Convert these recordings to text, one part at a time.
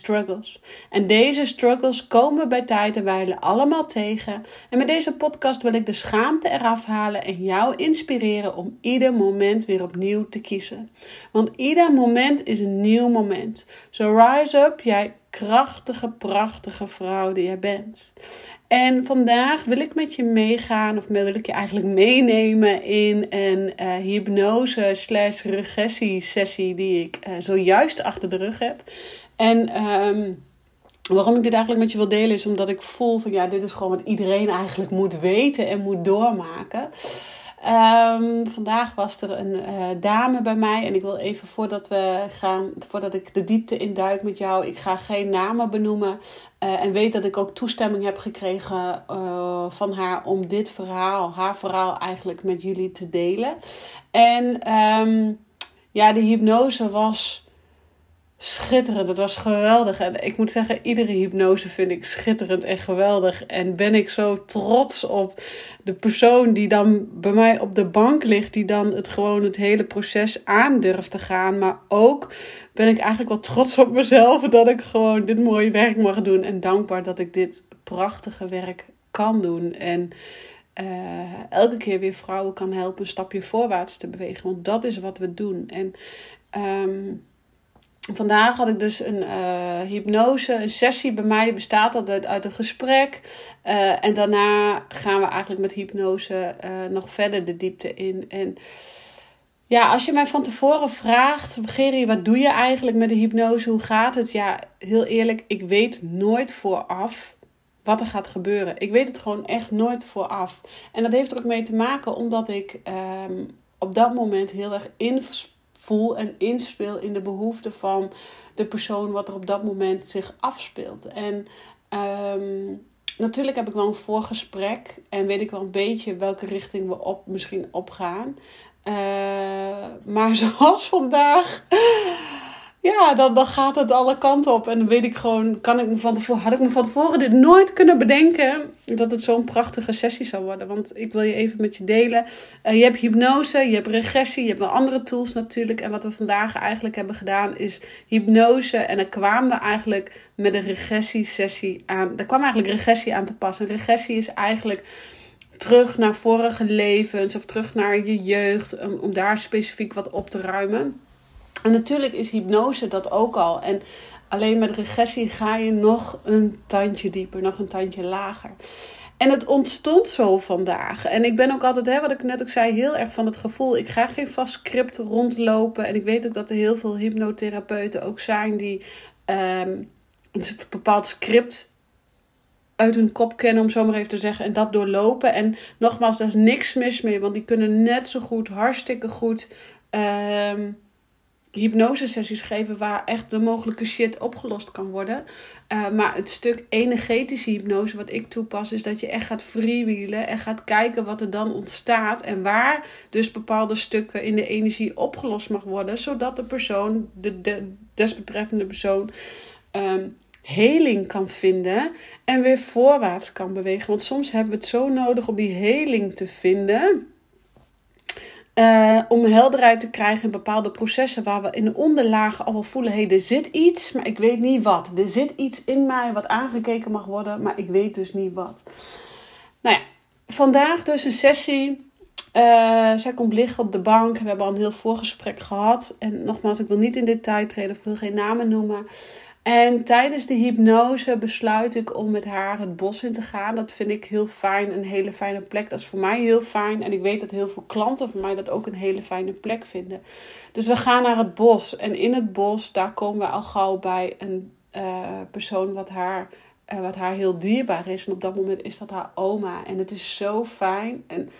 struggles. En deze struggles komen bij tijd en wijle allemaal tegen. En met deze podcast wil ik de schaamte eraf halen en jou inspireren om ieder moment weer opnieuw te kiezen. Want ieder moment is een nieuw moment. So rise up, jij krachtige, prachtige vrouw die jij bent. En vandaag wil ik met je meegaan, of wil ik je eigenlijk meenemen in een uh, hypnose slash regressie sessie die ik uh, zojuist achter de rug heb. En um, waarom ik dit eigenlijk met je wil delen is omdat ik voel van ja, dit is gewoon wat iedereen eigenlijk moet weten en moet doormaken. Um, vandaag was er een uh, dame bij mij en ik wil even voordat we gaan, voordat ik de diepte induik met jou, ik ga geen namen benoemen uh, en weet dat ik ook toestemming heb gekregen uh, van haar om dit verhaal, haar verhaal eigenlijk met jullie te delen. En um, ja, de hypnose was schitterend. Het was geweldig. En ik moet zeggen, iedere hypnose vind ik schitterend en geweldig. En ben ik zo trots op de persoon die dan bij mij op de bank ligt, die dan het gewoon het hele proces aandurft te gaan. Maar ook ben ik eigenlijk wel trots op mezelf dat ik gewoon dit mooie werk mag doen. En dankbaar dat ik dit prachtige werk kan doen. En uh, elke keer weer vrouwen kan helpen een stapje voorwaarts te bewegen. Want dat is wat we doen. En um, vandaag had ik dus een uh, hypnose, een sessie bij mij bestaat altijd uit een gesprek. Uh, en daarna gaan we eigenlijk met hypnose uh, nog verder de diepte in. En ja, als je mij van tevoren vraagt, Geri, wat doe je eigenlijk met de hypnose? Hoe gaat het? Ja, heel eerlijk, ik weet nooit vooraf wat er gaat gebeuren. Ik weet het gewoon echt nooit vooraf. En dat heeft er ook mee te maken omdat ik um, op dat moment heel erg in voel en inspeel in de behoeften van de persoon wat er op dat moment zich afspeelt. En um, natuurlijk heb ik wel een voorgesprek en weet ik wel een beetje welke richting we op misschien opgaan. Uh, maar zoals vandaag ja, dan, dan gaat het alle kanten op. En dan weet ik gewoon, kan ik me van tevoren, had ik me van tevoren dit nooit kunnen bedenken dat het zo'n prachtige sessie zou worden. Want ik wil je even met je delen. Uh, je hebt hypnose, je hebt regressie, je hebt wel andere tools natuurlijk. En wat we vandaag eigenlijk hebben gedaan is hypnose. En dan kwamen we eigenlijk met een regressiesessie aan. Daar kwam eigenlijk regressie aan te passen. regressie is eigenlijk terug naar vorige levens of terug naar je jeugd. Om daar specifiek wat op te ruimen. En natuurlijk is hypnose dat ook al. En alleen met regressie ga je nog een tandje dieper, nog een tandje lager. En het ontstond zo vandaag. En ik ben ook altijd, hè, wat ik net ook zei, heel erg van het gevoel. Ik ga geen vast script rondlopen. En ik weet ook dat er heel veel hypnotherapeuten ook zijn die um, een bepaald script uit hun kop kennen, om zo maar even te zeggen. En dat doorlopen. En nogmaals, daar is niks mis mee. Want die kunnen net zo goed, hartstikke goed. Um, hypnosesessies geven waar echt de mogelijke shit opgelost kan worden. Uh, maar het stuk energetische hypnose wat ik toepas is dat je echt gaat freewheelen en gaat kijken wat er dan ontstaat en waar dus bepaalde stukken in de energie opgelost mag worden, zodat de persoon, de, de desbetreffende persoon, um, heling kan vinden en weer voorwaarts kan bewegen. Want soms hebben we het zo nodig om die heling te vinden uh, om helderheid te krijgen in bepaalde processen waar we in de onderlagen al wel voelen: er zit iets, maar ik weet niet wat. Er zit iets in mij wat aangekeken mag worden, maar ik weet dus niet wat. Nou ja, vandaag dus een sessie. Uh, zij komt liggen op de bank. We hebben al een heel voorgesprek gehad. En nogmaals, ik wil niet in detail treden, ik wil geen namen noemen. En tijdens de hypnose besluit ik om met haar het bos in te gaan. Dat vind ik heel fijn, een hele fijne plek. Dat is voor mij heel fijn. En ik weet dat heel veel klanten van mij dat ook een hele fijne plek vinden. Dus we gaan naar het bos. En in het bos, daar komen we al gauw bij een uh, persoon wat haar, uh, wat haar heel dierbaar is. En op dat moment is dat haar oma. En het is zo fijn. En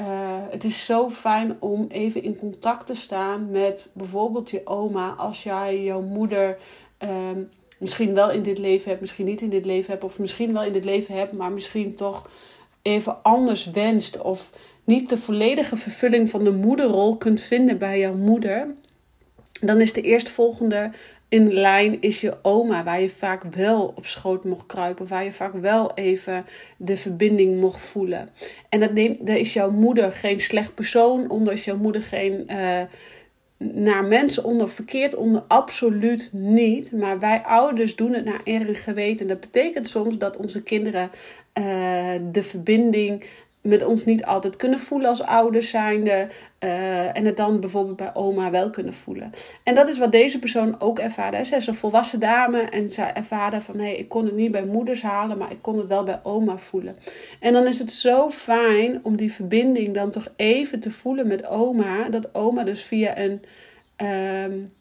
uh, het is zo fijn om even in contact te staan met bijvoorbeeld je oma. Als jij jouw moeder um, misschien wel in dit leven hebt, misschien niet in dit leven hebt, of misschien wel in dit leven hebt, maar misschien toch even anders wenst, of niet de volledige vervulling van de moederrol kunt vinden bij jouw moeder, dan is de eerstvolgende in lijn is je oma, waar je vaak wel op schoot mocht kruipen, waar je vaak wel even de verbinding mocht voelen. En dat neemt, daar is jouw moeder geen slecht persoon onder, is jouw moeder geen uh, naar mensen onder, verkeerd onder, absoluut niet. Maar wij ouders doen het naar eer en geweten. Dat betekent soms dat onze kinderen uh, de verbinding met ons niet altijd kunnen voelen als ouders zijnde. Uh, en het dan bijvoorbeeld bij oma wel kunnen voelen. En dat is wat deze persoon ook ervaarde. Zij is een volwassen dame en zij ervaarde van... hé, ik kon het niet bij moeders halen, maar ik kon het wel bij oma voelen. En dan is het zo fijn om die verbinding dan toch even te voelen met oma. Dat oma dus via een, um,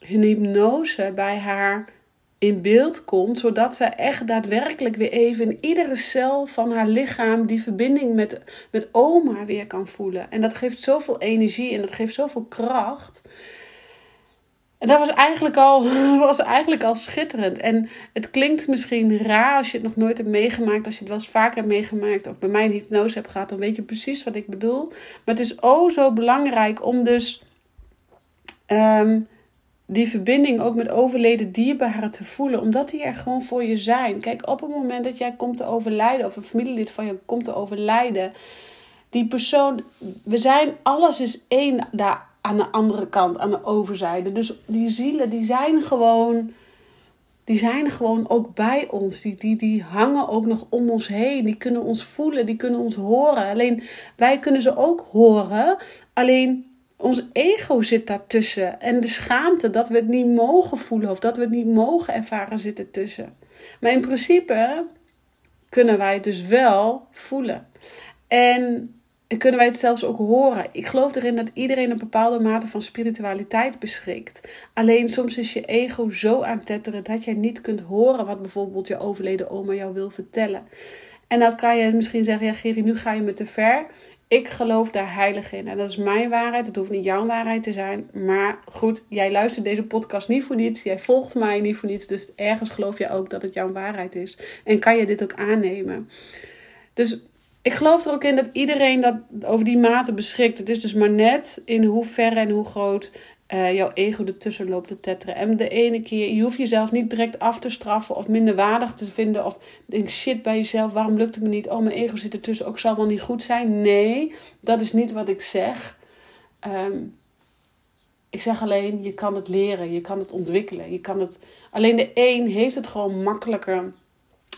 een hypnose bij haar in beeld komt, zodat ze echt daadwerkelijk weer even in iedere cel van haar lichaam die verbinding met, met oma weer kan voelen. En dat geeft zoveel energie en dat geeft zoveel kracht. En dat was eigenlijk al, was eigenlijk al schitterend. En het klinkt misschien raar als je het nog nooit hebt meegemaakt. Als je het wel eens vaker hebt meegemaakt of bij mij een hypnose hebt gehad, dan weet je precies wat ik bedoel. Maar het is oh zo belangrijk om dus ehm, die verbinding ook met overleden dierbaren te voelen, omdat die er gewoon voor je zijn. Kijk, op het moment dat jij komt te overlijden, of een familielid van je komt te overlijden, die persoon, we zijn, alles is één daar aan de andere kant, aan de overzijde. Dus die zielen, die zijn gewoon, die zijn gewoon ook bij ons. Die, die, die hangen ook nog om ons heen. Die kunnen ons voelen, die kunnen ons horen. Alleen wij kunnen ze ook horen. Alleen ons ego zit daartussen. En de schaamte dat we het niet mogen voelen of dat we het niet mogen ervaren zit ertussen. Maar in principe kunnen wij het dus wel voelen. En kunnen wij het zelfs ook horen. Ik geloof erin dat iedereen een bepaalde mate van spiritualiteit beschikt. Alleen soms is je ego zo aan tetteren dat jij niet kunt horen wat bijvoorbeeld je overleden oma jou wil vertellen. En dan kan je misschien zeggen: Ja, Geri, nu ga je me te ver. Ik geloof daar heilig in. En dat is mijn waarheid. Het hoeft niet jouw waarheid te zijn. Maar goed, jij luistert deze podcast niet voor niets. Jij volgt mij niet voor niets. Dus ergens geloof je ook dat het jouw waarheid is. En kan je dit ook aannemen. Dus ik geloof er ook in dat iedereen dat over die mate beschikt. Het is dus maar net in hoeverre en hoe groot uh, jouw ego ertussen loopt te tetteren. En de ene keer, je hoeft jezelf niet direct af te straffen of minder waardig te vinden. Of denk shit bij jezelf, waarom lukt het me niet? Oh, mijn ego zit ertussen, ook zal wel niet goed zijn. Nee, dat is niet wat ik zeg. Um, ik zeg alleen, je kan het leren, je kan het ontwikkelen. Je kan het... Alleen de een heeft het gewoon makkelijker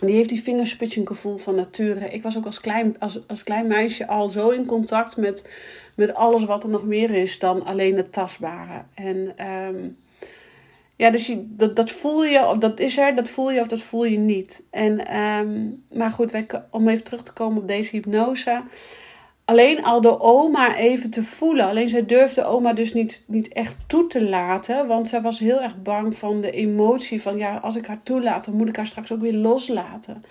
die heeft die vingerspitsengevoel van nature. Ik was ook als klein, als, als klein meisje al zo in contact met, met alles wat er nog meer is dan alleen het tastbare. En um, ja, dus je, dat, dat voel je, of dat is er, dat voel je of dat voel je niet. En, um, maar goed, om even terug te komen op deze hypnose alleen al de oma even te voelen. Alleen zij durfde oma dus niet, niet echt toe te laten. Want zij was heel erg bang van de emotie van ja, als ik haar toelaat, dan moet ik haar straks ook weer loslaten.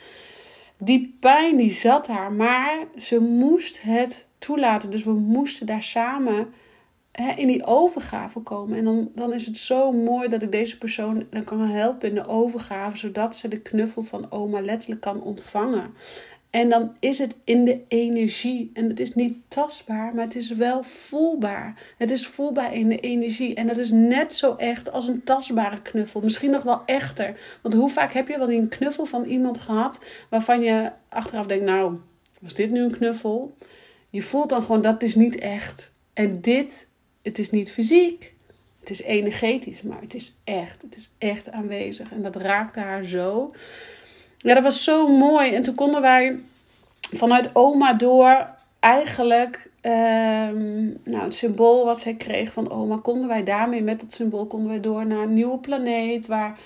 Die pijn die zat haar, maar ze moest het toelaten. Dus we moesten daar samen hè, in die overgave komen. En dan, dan is het zo mooi dat ik deze persoon dan kan helpen in de overgave, zodat ze de knuffel van oma letterlijk kan ontvangen. En dan is het in de energie. En het is niet tastbaar, maar het is wel voelbaar. Het is voelbaar in de energie. En dat is net zo echt als een tastbare knuffel. Misschien nog wel echter. Want hoe vaak heb je wel een knuffel van iemand gehad waarvan je achteraf denkt: Nou, was dit nu een knuffel? Je voelt dan gewoon dat is niet echt. En dit, het is niet fysiek. Het is energetisch, maar het is echt. Het is echt aanwezig. En dat raakte haar zo. Ja, dat was zo mooi. En toen konden wij vanuit oma door eigenlijk ehm, nou, het symbool wat zij kreeg van oma, konden wij daarmee met het symbool konden wij door naar een nieuwe planeet waar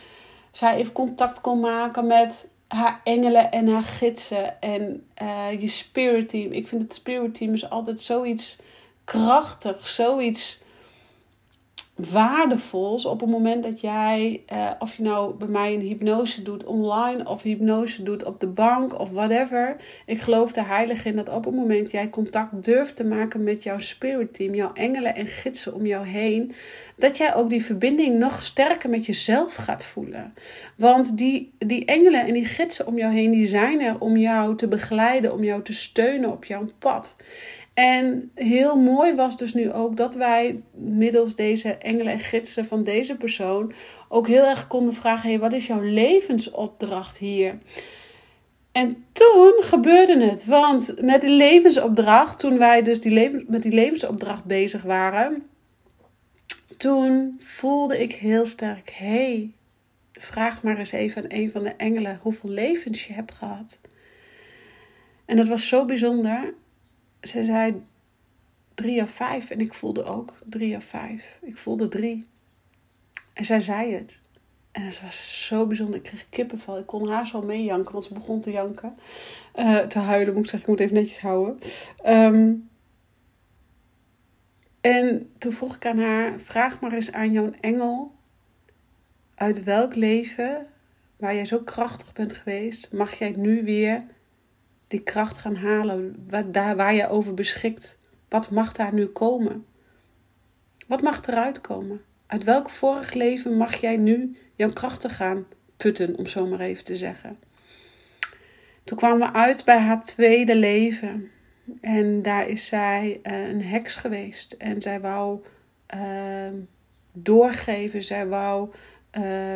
zij even contact kon maken met haar engelen en haar gidsen en uh, je spirit team. Ik vind het spirit team is altijd zoiets krachtig, zoiets waardevols op het moment dat jij, uh, of je nou bij mij een hypnose doet online of hypnose doet op de bank of whatever. Ik geloof er heilig in dat op het moment jij contact durft te maken met jouw spirit team, jouw engelen en gidsen om jou heen, dat jij ook die verbinding nog sterker met jezelf gaat voelen. Want die, die engelen en die gidsen om jou heen, die zijn er om jou te begeleiden, om jou te steunen op jouw pad. En heel mooi was dus nu ook dat wij middels deze engelen en gidsen van deze persoon ook heel erg konden vragen: hey, wat is jouw levensopdracht hier? En toen gebeurde het, want met die levensopdracht, toen wij dus die met die levensopdracht bezig waren, toen voelde ik heel sterk: hey, vraag maar eens even aan een van de engelen hoeveel levens je hebt gehad. En dat was zo bijzonder ze zei drie of vijf. En ik voelde ook drie of vijf. Ik voelde drie. En zij zei het. En het was zo bijzonder. Ik kreeg kippenval. Ik kon haar zo meejanken, want ze begon te janken. Uh, te huilen, moet ik zeggen. Ik moet even netjes houden. Ehm, en toen vroeg ik aan haar: vraag maar eens aan jouw engel. Uit welk leven waar jij zo krachtig bent geweest, mag jij nu weer die kracht gaan halen, waar, daar waar je over beschikt. Wat mag daar nu komen? Wat mag eruit komen? Uit welk vorig leven mag jij nu jouw krachten gaan putten, om zo maar even te zeggen? Toen kwamen we uit bij haar tweede leven. En daar is zij uh, een heks geweest. En zij wou uh, doorgeven. Zij wou. Uh,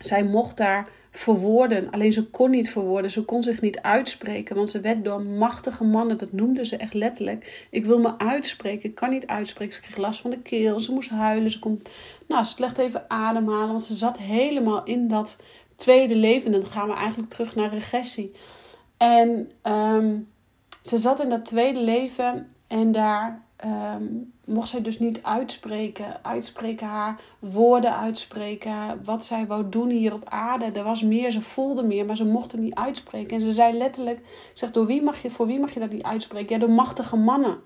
zij mocht daar verwoorden. Alleen ze kon niet verwoorden. Ze kon zich niet uitspreken. Want ze werd door machtige mannen, dat noemden ze echt letterlijk. Ik wil me uitspreken. Ik kan niet uitspreken. Ze kreeg last van de keel. Ze moest huilen. Ze kon nou, slecht even ademhalen. Want ze zat helemaal in dat tweede leven. En dan gaan we eigenlijk terug naar regressie. En um, ze zat in dat tweede leven. En daar um, mocht zij dus niet uitspreken. Uitspreken haar woorden uitspreken. Wat zij wou doen hier op aarde. Er was meer, ze voelde meer, maar ze mocht het niet uitspreken. En ze zei letterlijk: zeg, door wie mag je, voor wie mag je dat niet uitspreken? Ja, door machtige mannen.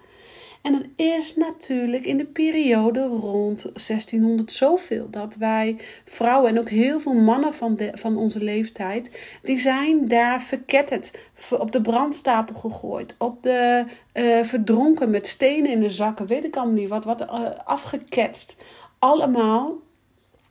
En dat is natuurlijk in de periode rond 1600 zoveel. Dat wij vrouwen en ook heel veel mannen van, de, van onze leeftijd, die zijn daar verketterd, op de brandstapel gegooid, op de uh, verdronken met stenen in de zakken, weet ik allemaal niet wat, wat uh, afgeketst. Allemaal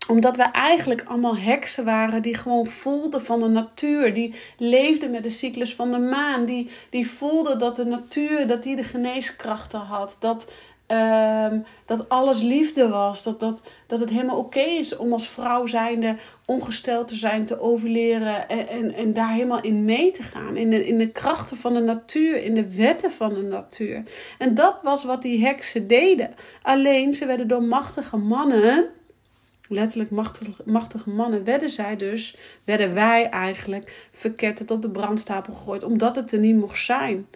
omdat we eigenlijk allemaal heksen waren die gewoon voelden van de natuur. Die leefden met de cyclus van de maan. Die, die voelden dat de natuur dat die de geneeskrachten had. Dat, um, dat alles liefde was. Dat, dat, dat het helemaal oké is om als vrouw zijnde ongesteld te zijn, te overleren. En, en, en daar helemaal in mee te gaan. In de, in de krachten van de natuur, in de wetten van de natuur. En dat was wat die heksen deden. Alleen ze werden door machtige mannen letterlijk machtige, mannen, werden zij dus, werden wij eigenlijk verketterd op de brandstapel gegooid, omdat het er niet mocht zijn.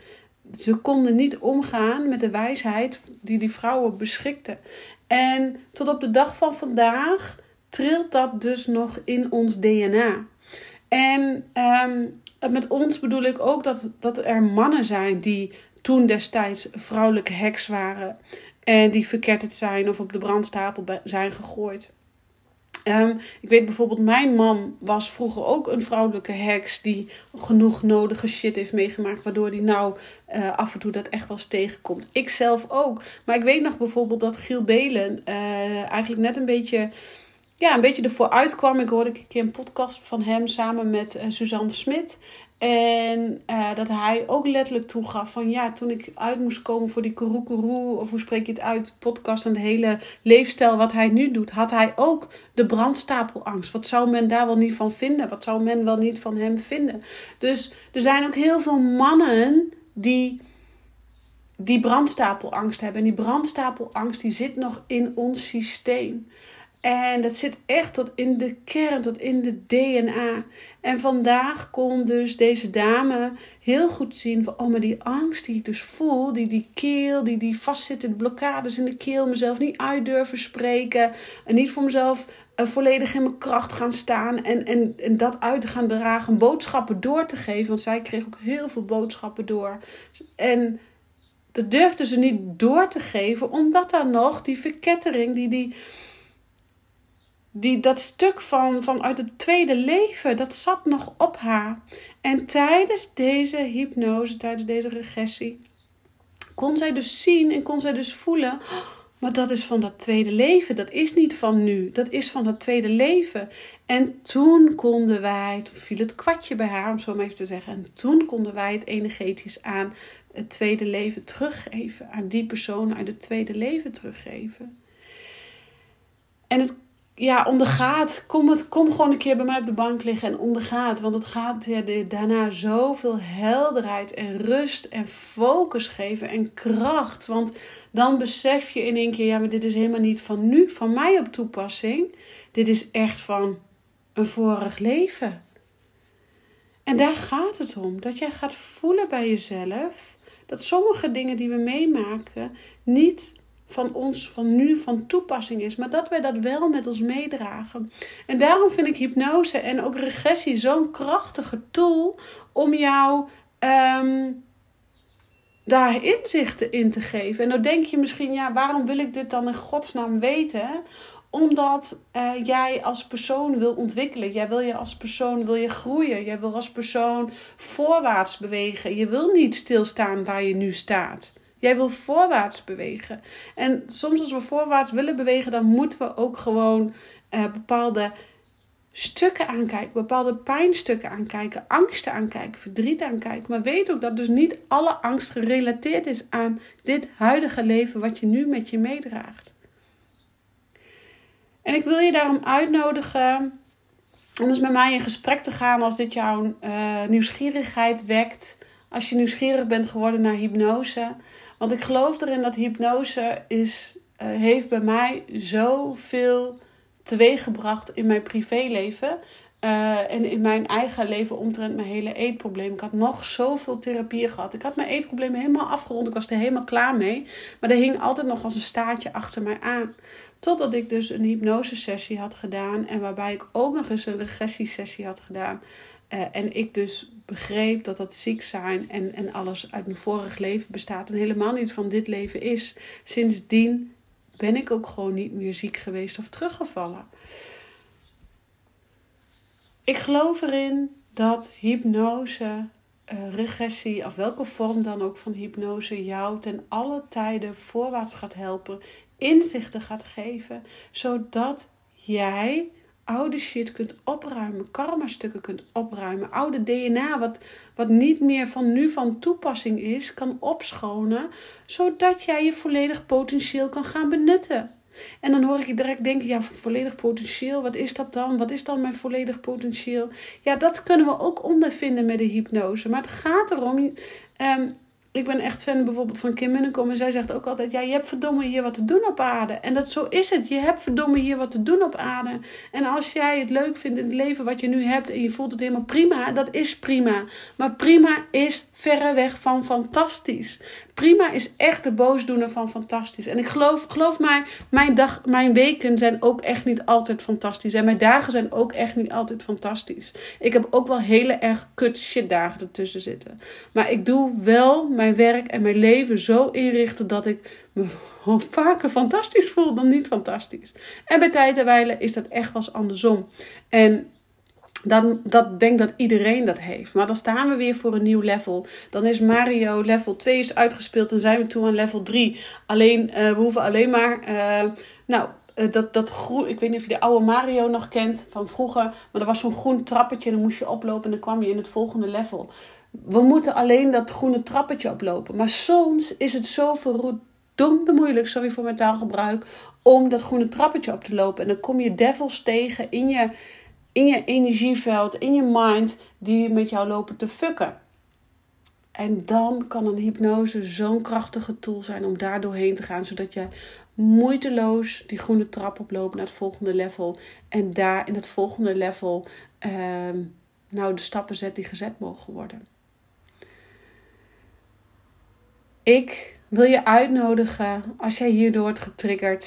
Ze konden niet omgaan met de wijsheid die die vrouwen beschikten. En tot op de dag van vandaag trilt dat dus nog in ons DNA. En um, met ons bedoel ik ook dat, dat er mannen zijn die toen destijds vrouwelijke heks waren. En die verketterd zijn of op de brandstapel zijn gegooid. Um, ik weet bijvoorbeeld, mijn man was vroeger ook een vrouwelijke heks die genoeg nodige shit heeft meegemaakt, waardoor hij nou uh, af en toe dat echt wel eens tegenkomt. Ik zelf ook. Maar ik weet nog bijvoorbeeld dat Giel Belen uh, eigenlijk net een beetje, ja, een beetje ervoor uitkwam. Ik hoorde een keer een podcast van hem samen met uh, Suzanne Smit. En uh, dat hij ook letterlijk toegaf van ja, toen ik uit moest komen voor die Kurukuru, of hoe spreek je het uit, podcast en de hele leefstijl wat hij nu doet, had hij ook de brandstapelangst. Wat zou men daar wel niet van vinden? Wat zou men wel niet van hem vinden? Dus er zijn ook heel veel mannen die die brandstapelangst hebben. En die brandstapelangst die zit nog in ons systeem. En dat zit echt tot in de kern, tot in de DNA. En vandaag kon dus deze dame heel goed zien van, oh, maar die angst die ik dus voel, die, die keel, die, die vastzittende blokkades in de keel, mezelf niet uit durven spreken en niet voor mezelf uh, volledig in mijn kracht gaan staan en, en, en dat uit te gaan dragen, boodschappen door te geven, want zij kreeg ook heel veel boodschappen door. En Dat durfden ze niet door te geven, omdat daar nog die verkettering, die, die, die, dat stuk van, van uit het tweede leven, dat zat nog op haar. En tijdens deze hypnose, tijdens deze regressie, kon zij dus zien en kon zij dus voelen. Maar dat is van dat tweede leven. Dat is niet van nu. Dat is van dat tweede leven. En toen konden wij, toen viel het kwartje bij haar, om zo maar even te zeggen. En toen konden wij het energetisch aan het tweede leven teruggeven. Aan die persoon uit het tweede leven teruggeven. En het ja, ondergaat. Kom, het, kom gewoon een keer bij mij op de bank liggen en ondergaat. Want het gaat ja, daarna zoveel helderheid en rust en focus geven en kracht. Want dan besef je in één keer, ja, maar dit is helemaal niet van nu, van mij op toepassing. Dit is echt van een vorig leven. En daar gaat het om. Dat jij gaat voelen bij jezelf dat sommige dingen die we meemaken niet van ons van nu van toepassing is, maar dat wij dat wel met ons meedragen. En daarom vind ik hypnose en ook regressie zo'n krachtige tool om jou um, daar inzichten in te geven. En dan denk je misschien, ja, waarom wil ik dit dan in godsnaam weten? Omdat uh, jij als persoon wil ontwikkelen. Jij wil je als persoon wil je groeien. Jij wil als persoon voorwaarts bewegen. Je wil niet stilstaan waar je nu staat. Jij wil voorwaarts bewegen. En soms als we voorwaarts willen bewegen, dan moeten we ook gewoon uh, bepaalde stukken aankijken, bepaalde pijnstukken aankijken, angsten aankijken, verdriet aankijken. Maar weet ook dat dus niet alle angst gerelateerd is aan dit huidige leven wat je nu met je meedraagt. En ik wil je daarom uitnodigen om eens met mij in gesprek te gaan als dit jouw uh, nieuwsgierigheid wekt. Als je nieuwsgierig bent geworden naar hypnose. Want ik geloof erin dat hypnose is, uh, heeft bij mij zoveel teweeggebracht in mijn privéleven. Uh, en in mijn eigen leven omtrent mijn hele eetprobleem. Ik had nog zoveel therapieën gehad. Ik had mijn eetprobleem helemaal afgerond. Ik was er helemaal klaar mee. Maar er hing altijd nog als een staartje achter mij aan. Totdat ik dus een hypnosesessie had gedaan. En waarbij ik ook nog eens een regressiesessie had gedaan. Uh, en ik dus begreep dat dat ziek zijn en, en alles uit mijn vorig leven bestaat. En helemaal niet van dit leven is. Sindsdien ben ik ook gewoon niet meer ziek geweest of teruggevallen. Ik geloof erin dat hypnose, uh, regressie of welke vorm dan ook van hypnose jou ten alle tijden voorwaarts gaat helpen, inzichten gaat geven, zodat jij oude shit kunt opruimen, karma-stukken kunt opruimen, oude DNA wat, wat niet meer van nu van toepassing is, kan opschonen, zodat jij je volledig potentieel kan gaan benutten. En dan hoor ik je direct denken, ja, volledig potentieel, wat is dat dan? Wat is dan mijn volledig potentieel? Ja, dat kunnen we ook ondervinden met de hypnose. Maar het gaat erom, um, ik ben echt fan bijvoorbeeld van Kim Munnekom. En zij zegt ook altijd: Ja, je hebt verdomme hier wat te doen op aarde. En dat zo is het. Je hebt verdomme hier wat te doen op aarde. En als jij het leuk vindt in het leven wat je nu hebt. en je voelt het helemaal prima, dat is prima. Maar prima is verreweg van fantastisch. Prima is echt de boosdoener van fantastisch. En ik geloof, geloof mij, mijn, dag, mijn weken zijn ook echt niet altijd fantastisch. En mijn dagen zijn ook echt niet altijd fantastisch. Ik heb ook wel hele erg kut shit dagen ertussen zitten. Maar ik doe wel mijn werk en mijn leven zo inrichten dat ik me vaker fantastisch voel dan niet fantastisch. En bij tijd en wijle is dat echt wel andersom. En dan dat denk dat iedereen dat heeft. Maar dan staan we weer voor een nieuw level. Dan is Mario level 2 is uitgespeeld en zijn we toe aan level 3. Alleen, uh, we hoeven alleen maar. Uh, nou, uh, dat, dat groen. Ik weet niet of je de oude Mario nog kent van vroeger. Maar er was zo'n groen trappetje en dan moest je oplopen en dan kwam je in het volgende level. We moeten alleen dat groene trappetje oplopen. Maar soms is het zo verdomde moeilijk, sorry voor mijn taalgebruik, om dat groene trappetje op te lopen. En dan kom je devils tegen in je in je energieveld, in je mind, die met jou lopen te fucken. En dan kan een hypnose zo'n krachtige tool zijn om daar doorheen te gaan, zodat je moeiteloos die groene trap oploopt naar het volgende level. En daar in het volgende level uh, nou de stappen zet die gezet mogen worden. Ik wil je uitnodigen als jij hierdoor wordt getriggerd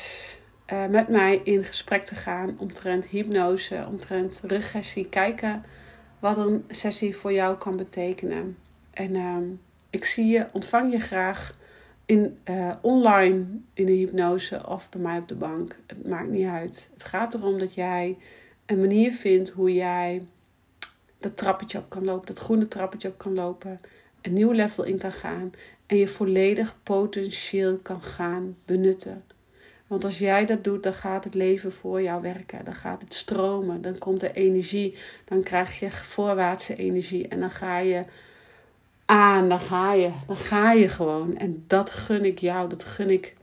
uh, met mij in gesprek te gaan omtrent hypnose, omtrent regressie. Kijken wat een sessie voor jou kan betekenen. En uh, ik zie je, ontvang je graag in, uh, online in de hypnose of bij mij op de bank. Het maakt niet uit. Het gaat erom dat jij een manier vindt hoe jij dat trappetje op kan lopen, dat groene trappetje op kan lopen, een nieuw level in kan gaan en je volledig potentieel kan gaan benutten. Want als jij dat doet, dan gaat het leven voor jou werken. Dan gaat het stromen. Dan komt er energie. Dan krijg je voorwaartse energie. En dan ga je aan. Dan ga je. Dan ga je gewoon. En dat gun ik jou. Dat gun ik.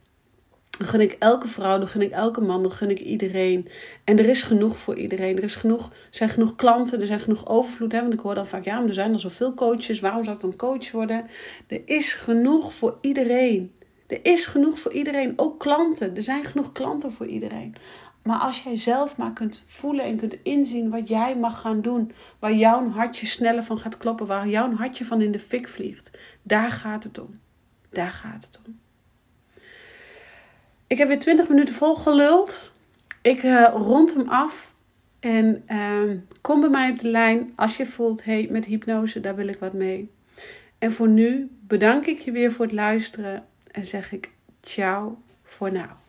Dat gun ik elke vrouw. Dat gun ik elke man. Dat gun ik iedereen. En er is genoeg voor iedereen. Er is genoeg, er zijn genoeg klanten. Er zijn genoeg overvloed. Hè? Want ik hoor dan vaak, ja, maar er zijn al zoveel coaches. Waarom zou ik dan coach worden? Er is genoeg voor iedereen. Er is genoeg voor iedereen, ook klanten. Er zijn genoeg klanten voor iedereen. Maar als jij zelf maar kunt voelen en kunt inzien wat jij mag gaan doen, waar jouw hartje sneller van gaat kloppen, waar jouw hartje van in de fik vliegt, daar gaat het om. Daar gaat het om. Ik heb weer 20 minuten vol geluld. Ik uh, rond hem af. En uh, kom bij mij op de lijn als je voelt, hey, met hypnose, daar wil ik wat mee. En voor nu bedank ik je weer voor het luisteren en zeg ik ciao voor nu.